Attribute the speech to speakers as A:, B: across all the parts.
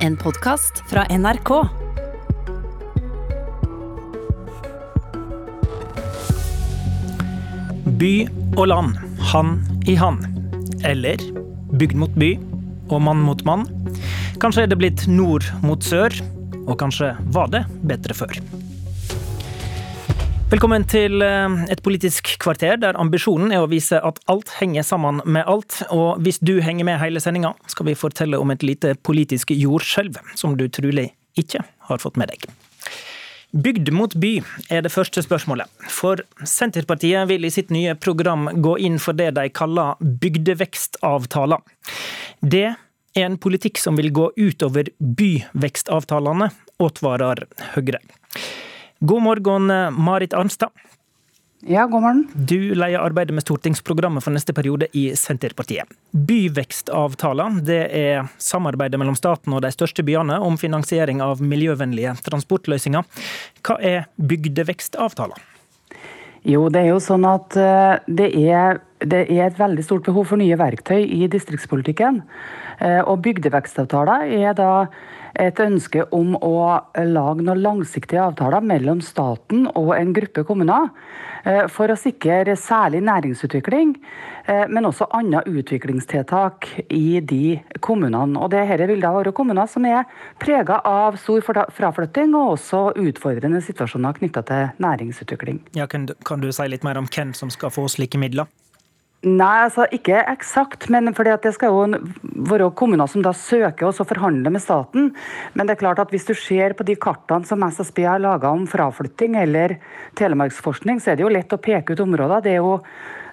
A: En podkast fra NRK.
B: By og land, hand i hand. Eller bygd mot by og mann mot mann. Kanskje er det blitt nord mot sør, og kanskje var det bedre før. Velkommen til eh, et politisk kvarter der ambisjonen er å vise at alt henger sammen med alt. Og hvis du henger med hele sendinga, skal vi fortelle om et lite politisk jordskjelv som du trolig ikke har fått med deg. Bygd mot by er det første spørsmålet. For Senterpartiet vil i sitt nye program gå inn for det de kaller bygdevekstavtaler. Det er en politikk som vil gå utover byvekstavtalene, advarer Høyre. God morgen, Marit Arnstad.
C: Ja, god morgen.
B: Du leier arbeidet med stortingsprogrammet for neste periode i Senterpartiet. Byvekstavtaler det er samarbeidet mellom staten og de største byene om finansiering av miljøvennlige transportløsninger. Hva er bygdevekstavtaler?
C: Jo, det er jo sånn at eh, det er, det er et veldig stort behov for nye verktøy i distriktspolitikken. Eh, og bygdevekstavtaler er da et ønske om å lage noen langsiktige avtaler mellom staten og en gruppe kommuner eh, for å sikre særlig næringsutvikling, eh, men også andre utviklingstiltak i de kommunene. Og Dette vil da være kommuner som er prega av stor fraflytting og også utfordrende situasjoner knytta til næringsutvikling.
B: Ja, kan, du, kan du si litt mer om hvem som skal få slike midler?
C: Nei, altså ikke eksakt. men fordi Det skal jo være kommuner som da søker og forhandler med staten. Men det er klart at hvis du ser på de kartene som SSB har laga om fraflytting eller telemarksforskning, så er det jo lett å peke ut områder. Det er jo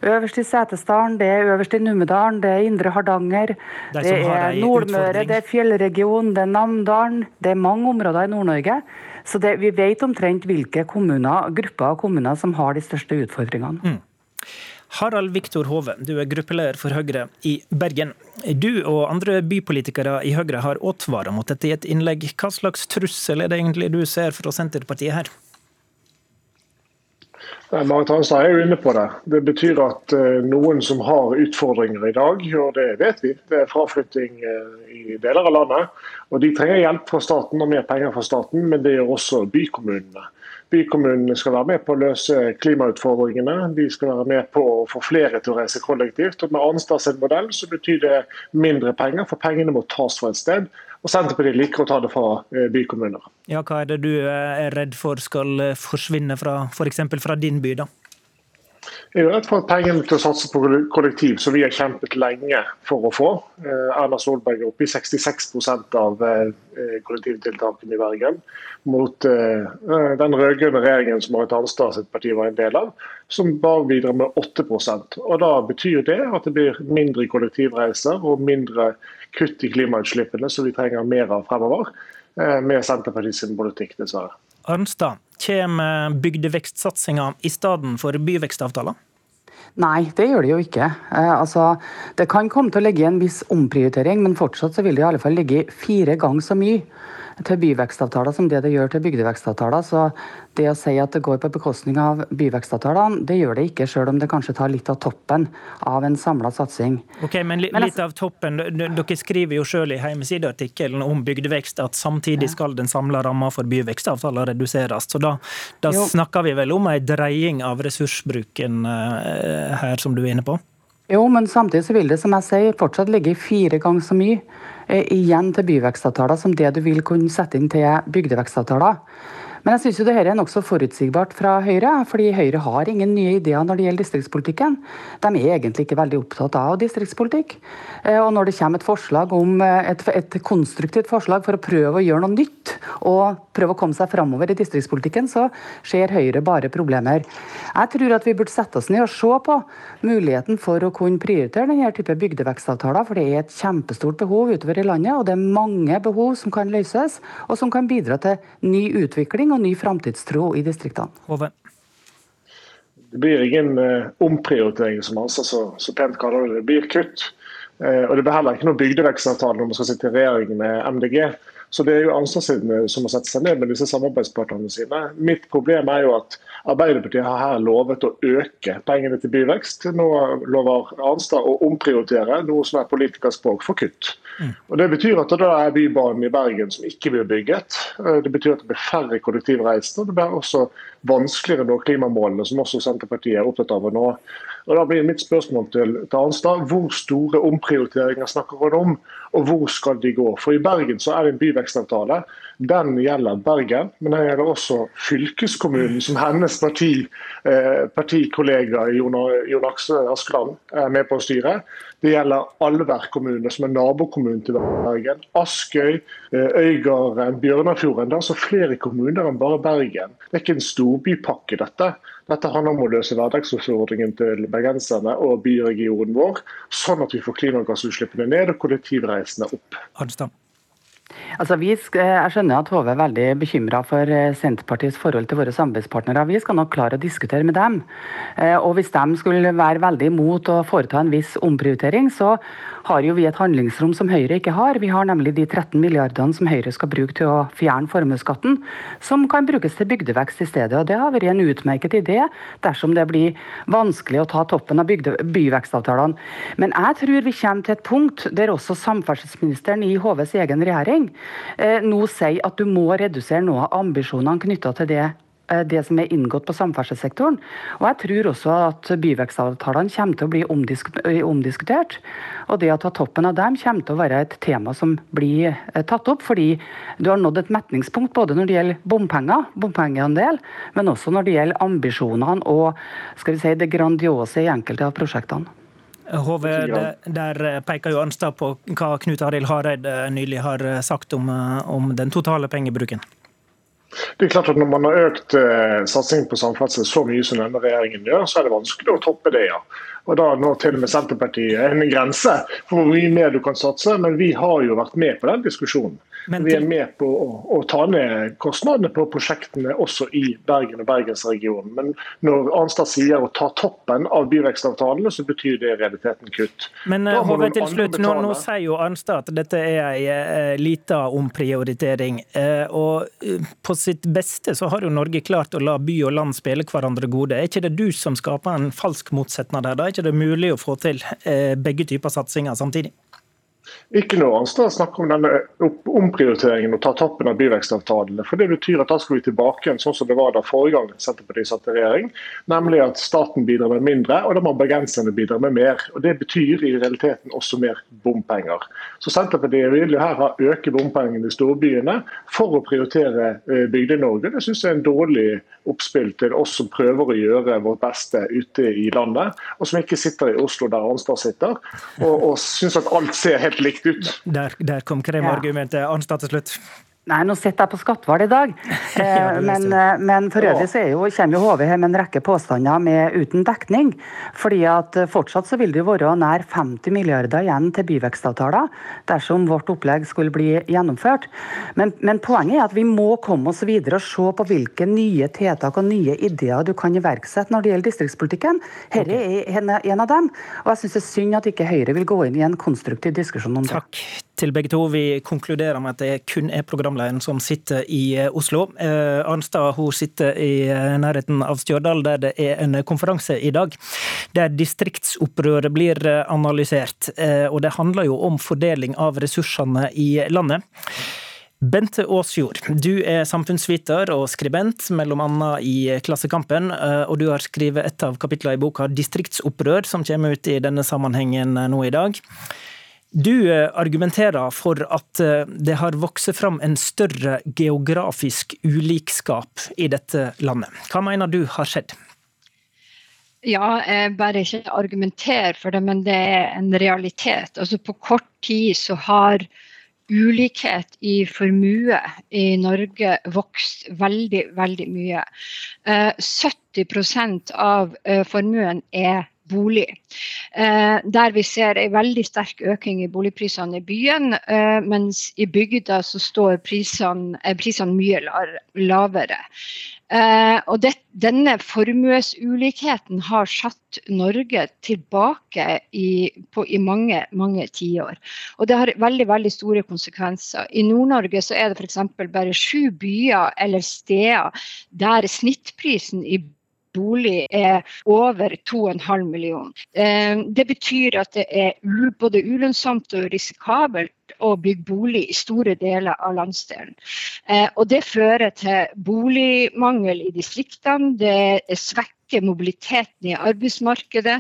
C: øverst i Setesdalen, det er øverst i Numedalen, det er Indre Hardanger, det det er Nordmøre, det er fjellregionen, det er Namdalen. Det er mange områder i Nord-Norge. Så det, vi vet omtrent hvilke kommuner, grupper av kommuner som har de største utfordringene. Mm.
B: Harald Viktor Hove, du er gruppeleder for Høyre i Bergen. Du og andre bypolitikere i Høyre har advart mot dette i et innlegg. Hva slags trussel er det egentlig du ser fra Senterpartiet her?
D: Marit Hanstad er jo inne på det. Det betyr at uh, noen som har utfordringer i dag, og det vet vi, det er fraflytting uh, i deler av landet. Og De trenger hjelp fra staten og mer penger fra staten, men det gjør også bykommunene. Bykommunene skal være med på å løse klimautfordringene. De skal være med på å få flere til å reise kollektivt. Og Med Arnstads modell så betyr det mindre penger, for pengene må tas fra et sted. Og Senterpartiet liker å ta det fra eh, bykommuner.
B: Ja, Hva er det du er redd for skal eh, forsvinne fra f.eks. fra din by? da?
D: For at pengene til å satse på kollektiv, som vi har kjempet lenge for å få eh, Erna Solberg er oppe i 66% av eh, kollektivtiltakene i Bergen. Mot eh, den rød-grønne regjeringen som Marit Arnstad sitt parti var en del av, som bare bidrar med 8% Og Da betyr det at det blir mindre kollektivreiser og mindre kutt i klimautslippene, som vi trenger mer av fremover, med Senterpartiets politikk, dessverre.
B: Arnstad, kommer bygdevekstsatsinga i stedet for byvekstavtaler?
C: Nei, det gjør det jo ikke. Eh, altså, det kan komme til å ligge en viss omprioritering, men fortsatt så vil det i alle fall ligge fire ganger så mye til byvekstavtaler som det det gjør til bygdevekstavtaler. Så det å si at det går på bekostning av byvekstavtalene, det gjør det ikke, selv om det kanskje tar litt av toppen av en samla satsing.
B: Ok, Men litt, litt av toppen, dere skriver jo selv i hjemmesideartikkelen om bygdevekst at samtidig skal den samla ramma for byvekstavtaler reduseres. Så da, da snakker vi vel om ei dreying av ressursbruken uh, her, som du er inne på?
C: Jo, men samtidig så vil det som jeg sier, fortsatt ligge fire ganger så mye eh, igjen til byvekstavtaler som det du vil kunne sette inn til bygdevekstavtaler. Men jeg syns det her er nokså forutsigbart fra Høyre, fordi Høyre har ingen nye ideer når det gjelder distriktspolitikken. De er egentlig ikke veldig opptatt av distriktspolitikk. Eh, og når det kommer et forslag om eh, et, et konstruktivt forslag for å prøve å gjøre noe nytt, og prøve å komme seg framover i distriktspolitikken, så ser Høyre bare problemer. Jeg tror at vi burde sette oss ned og se på muligheten for å kunne prioritere denne type bygdevekstavtaler, for det er et kjempestort behov utover i landet, og det er mange behov som kan løses, og som kan bidra til ny utvikling og ny framtidstro i distriktene.
B: Hove.
D: Det blir ingen eh, omprioritering, som Hansa så, så, pent kaller det. Det blir kutt. Eh, og Det blir heller ikke noen bygdevekstavtale når man skal sitte i regjering med MDG. Så det er jo Arnstad som må sette seg ned med disse samarbeidspartnerne sine. Mitt problem er jo at Arbeiderpartiet har her lovet å øke pengene til byvekst. Nå lover Arnstad å omprioritere noe som er politikerspråk for kutt. Mm. Og Det betyr at da er Bybanen i Bergen som ikke blir bygget. Eh, det betyr at det blir færre kollektivreisende. Det blir også vanskeligere å nå klimamålene, som også Senterpartiet er opptatt av å nå. Og da blir mitt spørsmål til, til Arnstad, Hvor store omprioriteringer snakker han om, og hvor skal de gå? For I Bergen så er det en byvekstavtale. Den gjelder Bergen, men den gjelder også fylkeskommunen, som hennes parti, eh, partikollega Jon, Aksel Askeland er med på å styre. Det gjelder Alver kommune, som er nabokommunen til Bergen. Askøy, eh, Øygarden, Bjørnafjorden. Det er altså flere kommuner enn bare Bergen. Det er ikke en storbypakke, dette. Dette handler om å løse hverdagsutfordringen til bergenserne og byregionen vår, sånn at vi får klimagassutslippene ned og kollektivreisene opp.
B: Arnstad.
C: Altså, vi, jeg skjønner at Hove er veldig bekymra for eh, Senterpartiets forhold til våre samarbeidspartnere. Vi skal nok klare å diskutere med dem. Eh, og Hvis de skulle være veldig imot å foreta en viss omprioritering, så har jo vi et handlingsrom som Høyre ikke har. Vi har nemlig de 13 milliardene som Høyre skal bruke til å fjerne formuesskatten, som kan brukes til bygdevekst i stedet. Og Det har vært en utmerket idé dersom det blir vanskelig å ta toppen av bygde, byvekstavtalene. Men jeg tror vi kommer til et punkt der også samferdselsministeren i HVs egen regjering eh, nå sier at du må redusere noe av ambisjonene knytta til det Eh, det som er inngått på samferdselssektoren. Og jeg tror også at byvekstavtalene kommer til å bli omdisk omdiskutert. Og det å ta toppen av dem kommer til å være et tema som blir eh, tatt opp, fordi du har nådd et metningspunkt både når det gjelder bompenger, bompengeandel, men også når det gjelder ambisjonene og skal vi si, det grandiose i enkelte av prosjektene.
B: HV, der peker jo Arnstad på hva Knut Arild Hareide nylig har sagt om, om den totale pengebruken.
D: Det er klart at Når man har økt eh, satsingen på samferdsel så mye som denne regjeringen gjør, så er det vanskelig å toppe det. ja. Og Da når til og med Senterpartiet en grense for hvor mye mer du kan satse. Men vi har jo vært med på den diskusjonen. Men vi er med på å, å, ta ned kostnadene på prosjektene også i Bergen og bergensregionen. Men når Arnstad sier å ta toppen av byvekstavtalene, så betyr det i realiteten kutt.
B: Men HV til slutt, nå, nå, sier jo Arnstad at dette er en eh, lita omprioritering. Eh, og eh, på sitt beste så har jo Norge klart å la by og land spille hverandre gode. Er ikke det du som skaper en falsk motsetning der? Da er ikke det mulig å få til begge typer satsinger samtidig?
D: Ikke noe Arnstad snakker om denne omprioriteringen og ta toppen av byvekstavtalene. For Det betyr at da skal vi tilbake igjen sånn som det var da forrige gang Senterpartiet satt i regjering. Nemlig at staten bidrar med mindre, og da må bergenserne bidra med mer. Og Det betyr i realiteten også mer bompenger. Så Senterpartiet vil jo her ha øke bompengene i storbyene for å prioritere eh, Bygde-Norge. Det syns jeg er en dårlig oppspill til oss som prøver å gjøre vårt beste ute i landet, og som ikke sitter i Oslo der Arnstad sitter, og, og syns at alt ser helt likt ut.
B: Der, der kom kremargumentet. Arnstad til slutt.
C: Nei, nå sitter jeg på Skatval i dag. Eh, men, eh, men, for øvrig så jo, kommer jo HV her med en rekke påstander med, uten dekning. fordi at eh, fortsatt så vil det jo være nær 50 milliarder igjen til byvekstavtaler dersom vårt opplegg skulle bli gjennomført. Men, men, poenget er at vi må komme oss videre og se på hvilke nye tiltak og nye ideer du kan iverksette når det gjelder distriktspolitikken. Dette er en av dem. Og jeg syns det er synd at ikke Høyre vil gå inn i en konstruktiv diskusjon om det.
B: Takk til begge to. Vi konkluderer med at det kun er programlederen som sitter i eh, Oslo. Eh, Arnstad hun sitter i eh, nærheten av Stjørdal, der det er en konferanse i dag. Der distriktsopprøret blir analysert. Og det handler jo om fordeling av ressursene i landet. Bente Aasjord, du er samfunnsviter og skribent, annet i Klassekampen. Og du har skrevet et av kapitlene i boka 'Distriktsopprør', som kommer ut i denne sammenhengen nå i dag. Du eh, argumenterer for at eh, det har vokst fram en større geografisk ulikskap i dette landet. Hva mener du har skjedd?
E: Ja, jeg bare ikke argumenterer for det, men det er en realitet. Altså På kort tid så har ulikhet i formue i Norge vokst veldig, veldig mye. 70 eh, av formuen er bolig. Eh, der vi ser en veldig sterk økning i boligprisene i byen, eh, mens i bygda så står prisene, mye lavere. Uh, og det, denne formuesulikheten har satt Norge tilbake i, på, i mange mange tiår. Og det har veldig veldig store konsekvenser. I Nord-Norge så er det f.eks. bare sju byer eller steder der snittprisen i bolig er over 2,5 millioner. Eh, det betyr at det er både ulønnsomt og risikabelt å bygge bolig i store deler av landsdelen. Eh, og det fører til boligmangel i distriktene. Det svekker mobiliteten i arbeidsmarkedet.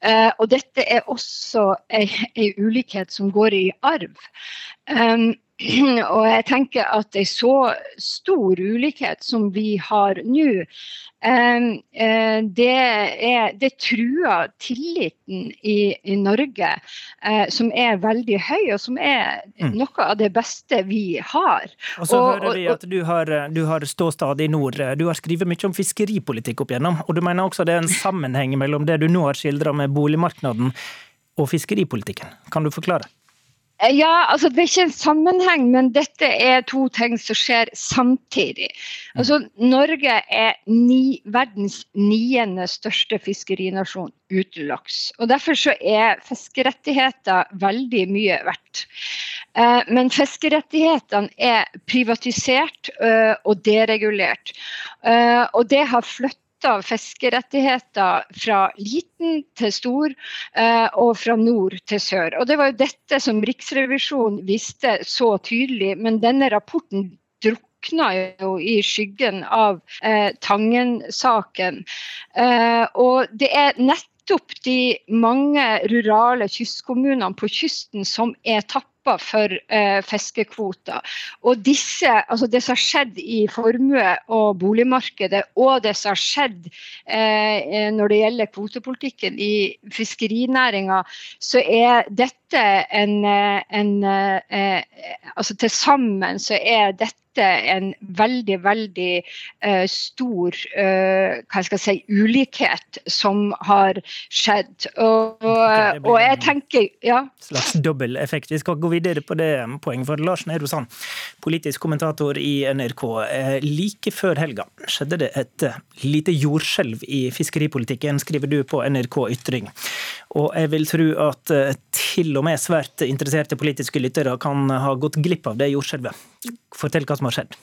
E: Eh, og dette er også en ulikhet som går i arv. Og jeg tenker at en så stor ulikhet som vi har nå, eh, det, er, det truer tilliten i, i Norge, eh, som er veldig høy, og som er mm. noe av det beste vi har.
B: Og så og, hører vi at du har, du har ståstad i nord. Du har skrevet mye om fiskeripolitikk opp igjennom, og du mener også det er en sammenheng mellom det du nå har skildra med boligmarkedet og fiskeripolitikken. Kan du forklare?
E: Eh, ja, altså Det er ikke en sammenheng, men dette er to ting som skjer samtidig. Altså Norge er ni, verdens niende største fiskerinasjon uten laks. Og Derfor så er fiskerettigheter veldig mye verdt. Eh, men fiskerettighetene er privatisert eh, og deregulert. Og det har flyttet flytta fiskerettigheter fra liten til stor eh, og fra nord til sør. Og Det var jo dette som Riksrevisjonen visste så tydelig, men denne rapporten drukna jo i skyggen av eh, Tangen-saken. Eh, og det er nettopp de mange rurale kystkommunene på kysten som er tapt for eh, fiskekvoter. Og disse, altså det som har skjedd i formue- og boligmarkedet, og det som har skjedd eh, når det gjelder kvotepolitikken i fiskerinæringa, så er dette en, eh, en eh, altså Til sammen så er dette en veldig, veldig uh, stor uh, hva skal jeg si, ulikhet som har skjedd. Og, og, og jeg tenker ja.
B: Slags dobbel effekt. Vi skal gå videre på det poenget. For Lars Nehru Sand, politisk kommentator i NRK. Eh, like før helga skjedde det et lite jordskjelv i fiskeripolitikken, skriver du på NRK Ytring. Og jeg vil tro at eh, til og med svært interesserte politiske lyttere kan ha gått glipp av det jordskjelvet. Fortell hva som har skjedd.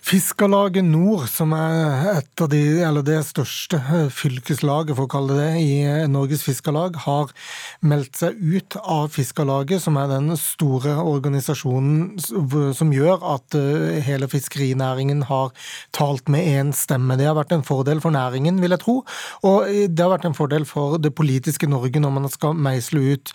F: Fiskarlaget Nord, som er et av de, eller det største eh, fylkeslaget, for å kalle det det, i eh, Norges Fiskarlag, har meldt seg ut av Fiskarlaget, som er den store organisasjonen som gjør at eh, hele fiskerinæringen har talt med én stemme. Det har vært en fordel for næringen, vil jeg tro, og det har vært en fordel for det politiske Norge når man skal meisle ut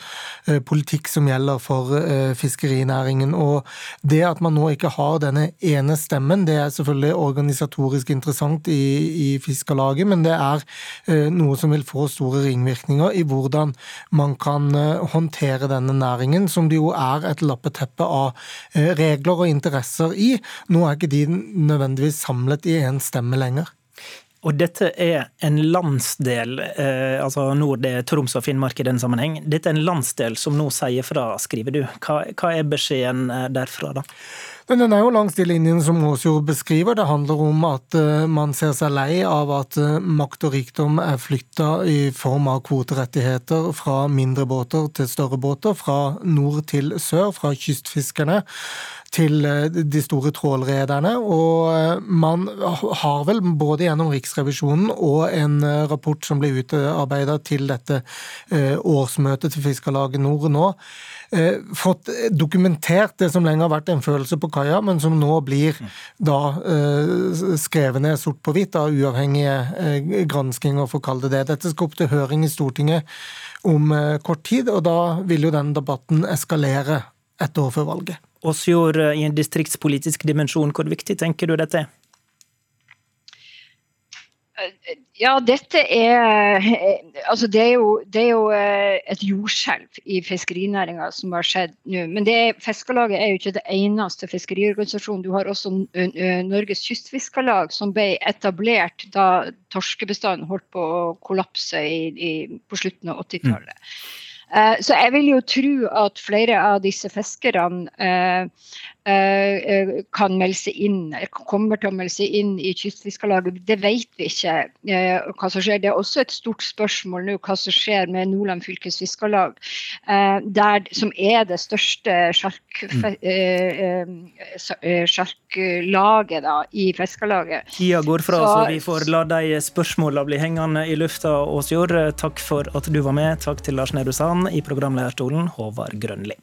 F: politikk som gjelder for fiskerinæringen. Og det at man nå ikke har denne ene stemmen, det er selvfølgelig organisatorisk interessant i, i Fiskarlaget, men det er eh, noe som vil få store ringvirkninger i hvordan man kan eh, håndtere denne næringen, som det jo er et lappeteppe av eh, regler og interesser i. Nå er ikke de nødvendigvis samlet i én stemme lenger.
B: Og dette er en landsdel, eh, altså nord det er Troms og Finnmark i den sammenheng. Dette er en landsdel som nå sier fra, skriver du. Hva, hva er beskjeden derfra, da?
F: Men den er jo langs de linjene som Aasjord beskriver. Det handler om at eh, man ser seg lei av at eh, makt og rikdom er flytta i form av kvoterettigheter fra mindre båter til større båter, fra nord til sør, fra kystfiskerne til eh, de store trålrederne. Og man har vel både gjennom Riksrevisjonen og en rapport som ble utarbeida til dette årsmøtet til Fiskarlaget Nord nå, fått dokumentert det som lenge har vært en følelse på kaia, men som nå blir da eh, skrevet ned sort på hvitt av uavhengige eh, granskinger, for å kalle det det. Dette skal opp til høring i Stortinget om kort tid, og da vil jo den debatten eskalere et år før valget.
B: Åsjord, i en distriktspolitisk dimensjon, hvor viktig tenker du dette er?
E: Ja, dette er Altså, det er jo, det er jo et jordskjelv i fiskerinæringa som har skjedd nå. Men det, Fiskarlaget er jo ikke det eneste fiskeriorganisasjonen. Du har også Norges Kystfiskarlag, som ble etablert da torskebestanden holdt på å kollapse i, i, på slutten av 80-tallet. Mm. Eh, så jeg vil jo tro at flere av disse fiskerne eh, eh, kan melde seg inn, kommer til å melde seg inn i Kystfiskarlaget. Det vet vi ikke hva som skjer. Det er også et stort spørsmål nå hva som skjer med Nordland fylkes fiskarlag, som er det største sjarklaget i Fiskarlaget.
B: Tida går fra, så, så vi får la de spørsmålene bli hengende i lufta. Åsjord, takk for at du var med. Takk til Lars Nehru Sand i programlederstolen, Håvard Grønli.